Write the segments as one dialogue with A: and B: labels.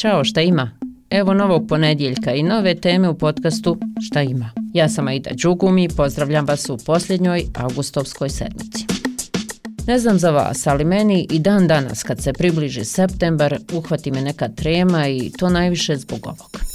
A: Ćao, šta ima? Evo novog ponedjeljka i nove teme u podcastu Šta ima? Ja sam Aida Đugumi i pozdravljam vas u posljednjoj augustovskoj sedmici. Ne znam za vas, ali meni i dan danas kad se približi septembar uhvati me neka trema i to najviše zbog ovog.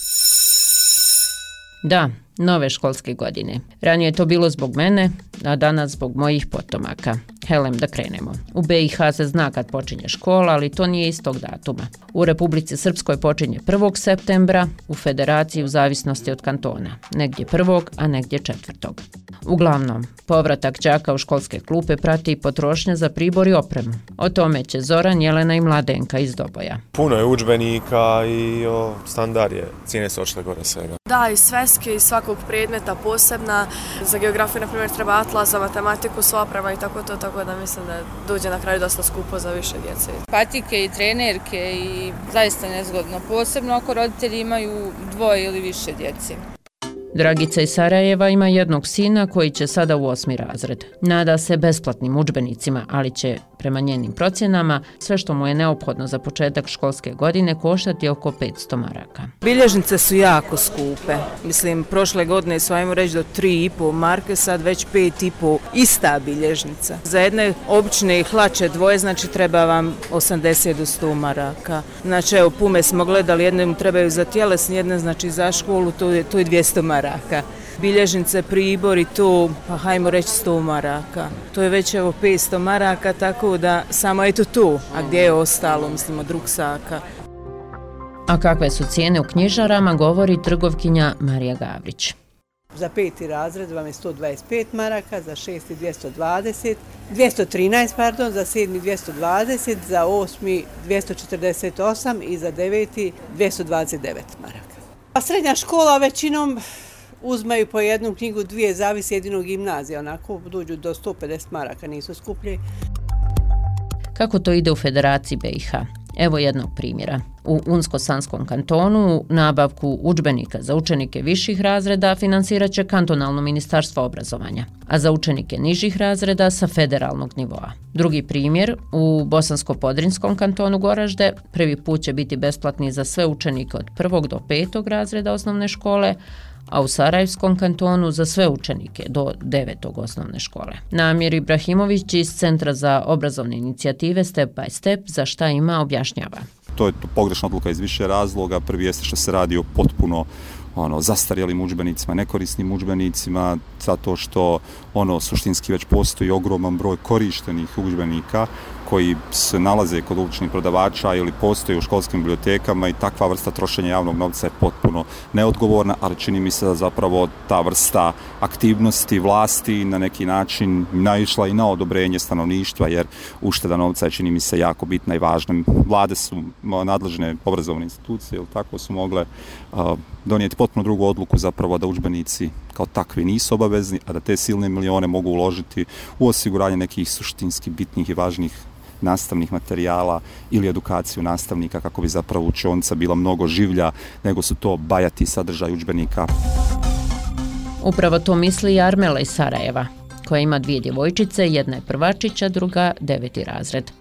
A: Da, nove školske godine. Ranije je to bilo zbog mene, a danas zbog mojih potomaka. Helem, da krenemo. U BiH se zna kad počinje škola, ali to nije istog datuma. U Republici Srpskoj počinje 1. septembra, u Federaciji u zavisnosti od kantona. Negdje 1. a negdje 4. Uglavnom, povratak đaka u školske klupe prati i potrošnja za pribor i opremu. O tome će Zoran, Jelena i Mladenka iz Doboja.
B: Puno je učbenika i o, standard je, cijene se očle gore svega.
C: Da, i sveske i svakog predmeta posebna. Za geografiju, na primjer, treba atlas, za matematiku, sva oprema i tako to, tako da mislim da dođe na kraju dosta skupo za više djece.
D: Patike i trenerke i zaista nezgodno. Posebno ako roditelji imaju dvoje ili više djece.
A: Dragica iz Sarajeva ima jednog sina koji će sada u osmi razred. Nada se besplatnim učbenicima, ali će, prema njenim procjenama, sve što mu je neophodno za početak školske godine koštati oko 500 maraka.
E: Bilježnice su jako skupe. Mislim, prošle godine su, ajmo reći, do 3,5 marke, sad već 5,5 ista bilježnica. Za jedne obične hlače dvoje, znači treba vam 80 do 100 maraka. Znači, evo, pume smo gledali, jedne mu trebaju za tjelesni, jedne znači za školu, to je, to je 200 maraka maraka. Bilježnice, pribor i to, pa hajmo reći 100 maraka. To je već evo 500 maraka, tako da samo eto tu, a gdje je ostalo, mislimo, drug saka.
A: A kakve su cijene u knjižarama, govori trgovkinja Marija Gavrić.
F: Za peti razred vam je 125 maraka, za šesti 220, 213, pardon, za sedmi 220, za osmi 248 i za deveti 229 maraka. A srednja škola većinom uzmaju po jednu knjigu, dvije, zavisi jedino gimnazija, onako dođu do 150 maraka, nisu skuplji.
A: Kako to ide u Federaciji BiH? Evo jednog primjera. U Unsko-Sanskom kantonu nabavku učbenika za učenike viših razreda finansirat će kantonalno ministarstvo obrazovanja, a za učenike nižih razreda sa federalnog nivoa. Drugi primjer, u Bosansko-Podrinskom kantonu Goražde prvi put će biti besplatni za sve učenike od prvog do petog razreda osnovne škole, a u Sarajevskom kantonu za sve učenike do devetog osnovne škole. Namir Ibrahimović iz Centra za obrazovne inicijative Step by Step za šta ima objašnjava.
G: To je pogrešna odluka iz više razloga. Prvi jeste što se radi o potpuno ono zastarjelim udžbenicima, nekorisnim udžbenicima, zato što ono suštinski već postoji ogroman broj korištenih udžbenika koji se nalaze kod uličnih prodavača ili postoje u školskim bibliotekama i takva vrsta trošenja javnog novca je potpuno neodgovorna, ali čini mi se da zapravo ta vrsta aktivnosti vlasti na neki način naišla i na odobrenje stanovništva, jer ušteda novca je čini mi se jako bitna i važna. Vlade su nadležne obrazovne institucije ili tako su mogle uh, donijeti potpuno drugu odluku zapravo da učbenici kao takvi nisu obavezni, a da te silne milione mogu uložiti u osiguranje nekih suštinski bitnih i važnih nastavnih materijala ili edukaciju nastavnika kako bi zapravo učionica bila mnogo življa nego su to bajati sadržaj učbenika.
A: Upravo to misli i Armela iz Sarajeva, koja ima dvije djevojčice, jedna je prvačića, druga deveti razred.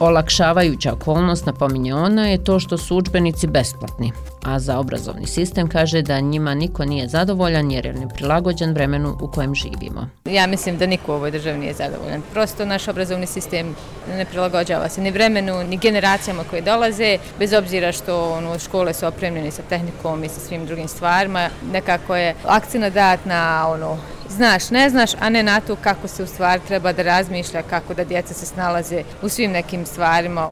A: Olakšavajuća okolnost, napominje ona, je to što su učbenici besplatni, a za obrazovni sistem kaže da njima niko nije zadovoljan jer je neprilagođen vremenu u kojem živimo.
D: Ja mislim da niko u ovoj državi nije zadovoljan. Prosto naš obrazovni sistem ne prilagođava se ni vremenu, ni generacijama koje dolaze, bez obzira što ono, škole su opremljene sa tehnikom i sa svim drugim stvarima. Nekako je akcina dat na ono, znaš, ne znaš, a ne na to kako se u stvari treba da razmišlja, kako da djeca se snalaze u svim nekim stvarima.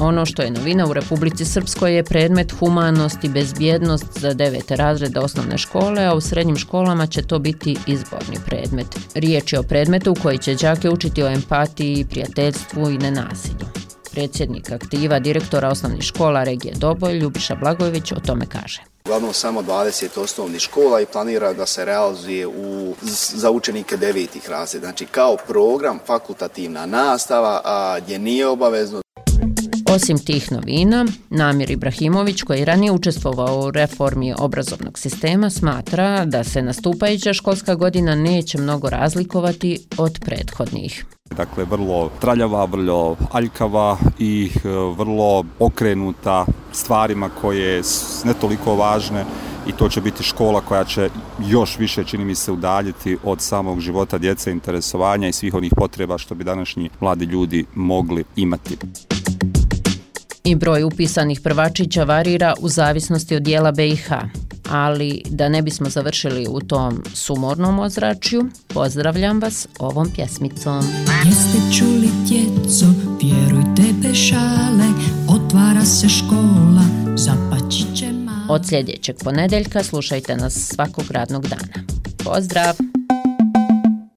A: Ono što je novina u Republici Srpskoj je predmet humanost i bezbjednost za devete razreda osnovne škole, a u srednjim školama će to biti izborni predmet. Riječ je o predmetu u koji će džake učiti o empatiji, prijateljstvu i nenasilju. Predsjednik aktiva direktora osnovnih škola regije Doboj, Ljubiša Blagojević, o tome kaže
H: uglavnom samo 20 osnovnih škola i planira da se realizuje u, za učenike devetih razreda. Znači kao program, fakultativna nastava, a gdje nije obavezno.
A: Osim tih novina, Namir Ibrahimović, koji je ranije učestvovao u reformi obrazovnog sistema, smatra da se nastupajuća školska godina neće mnogo razlikovati od prethodnih
G: dakle vrlo traljava, vrlo aljkava i e, vrlo okrenuta stvarima koje ne toliko važne i to će biti škola koja će još više, čini mi se, udaljiti od samog života djece, interesovanja i svih onih potreba što bi današnji mladi ljudi mogli imati.
A: I broj upisanih prvačića varira u zavisnosti od dijela BiH, ali da ne bismo završili u tom sumornom ozračju, pozdravljam vas ovom pjesmicom.
I: Jeste čuli djeco, vjerujte bešale, otvara se škola, zapaći će
A: Od sljedećeg ponedeljka slušajte nas svakog radnog dana. Pozdrav!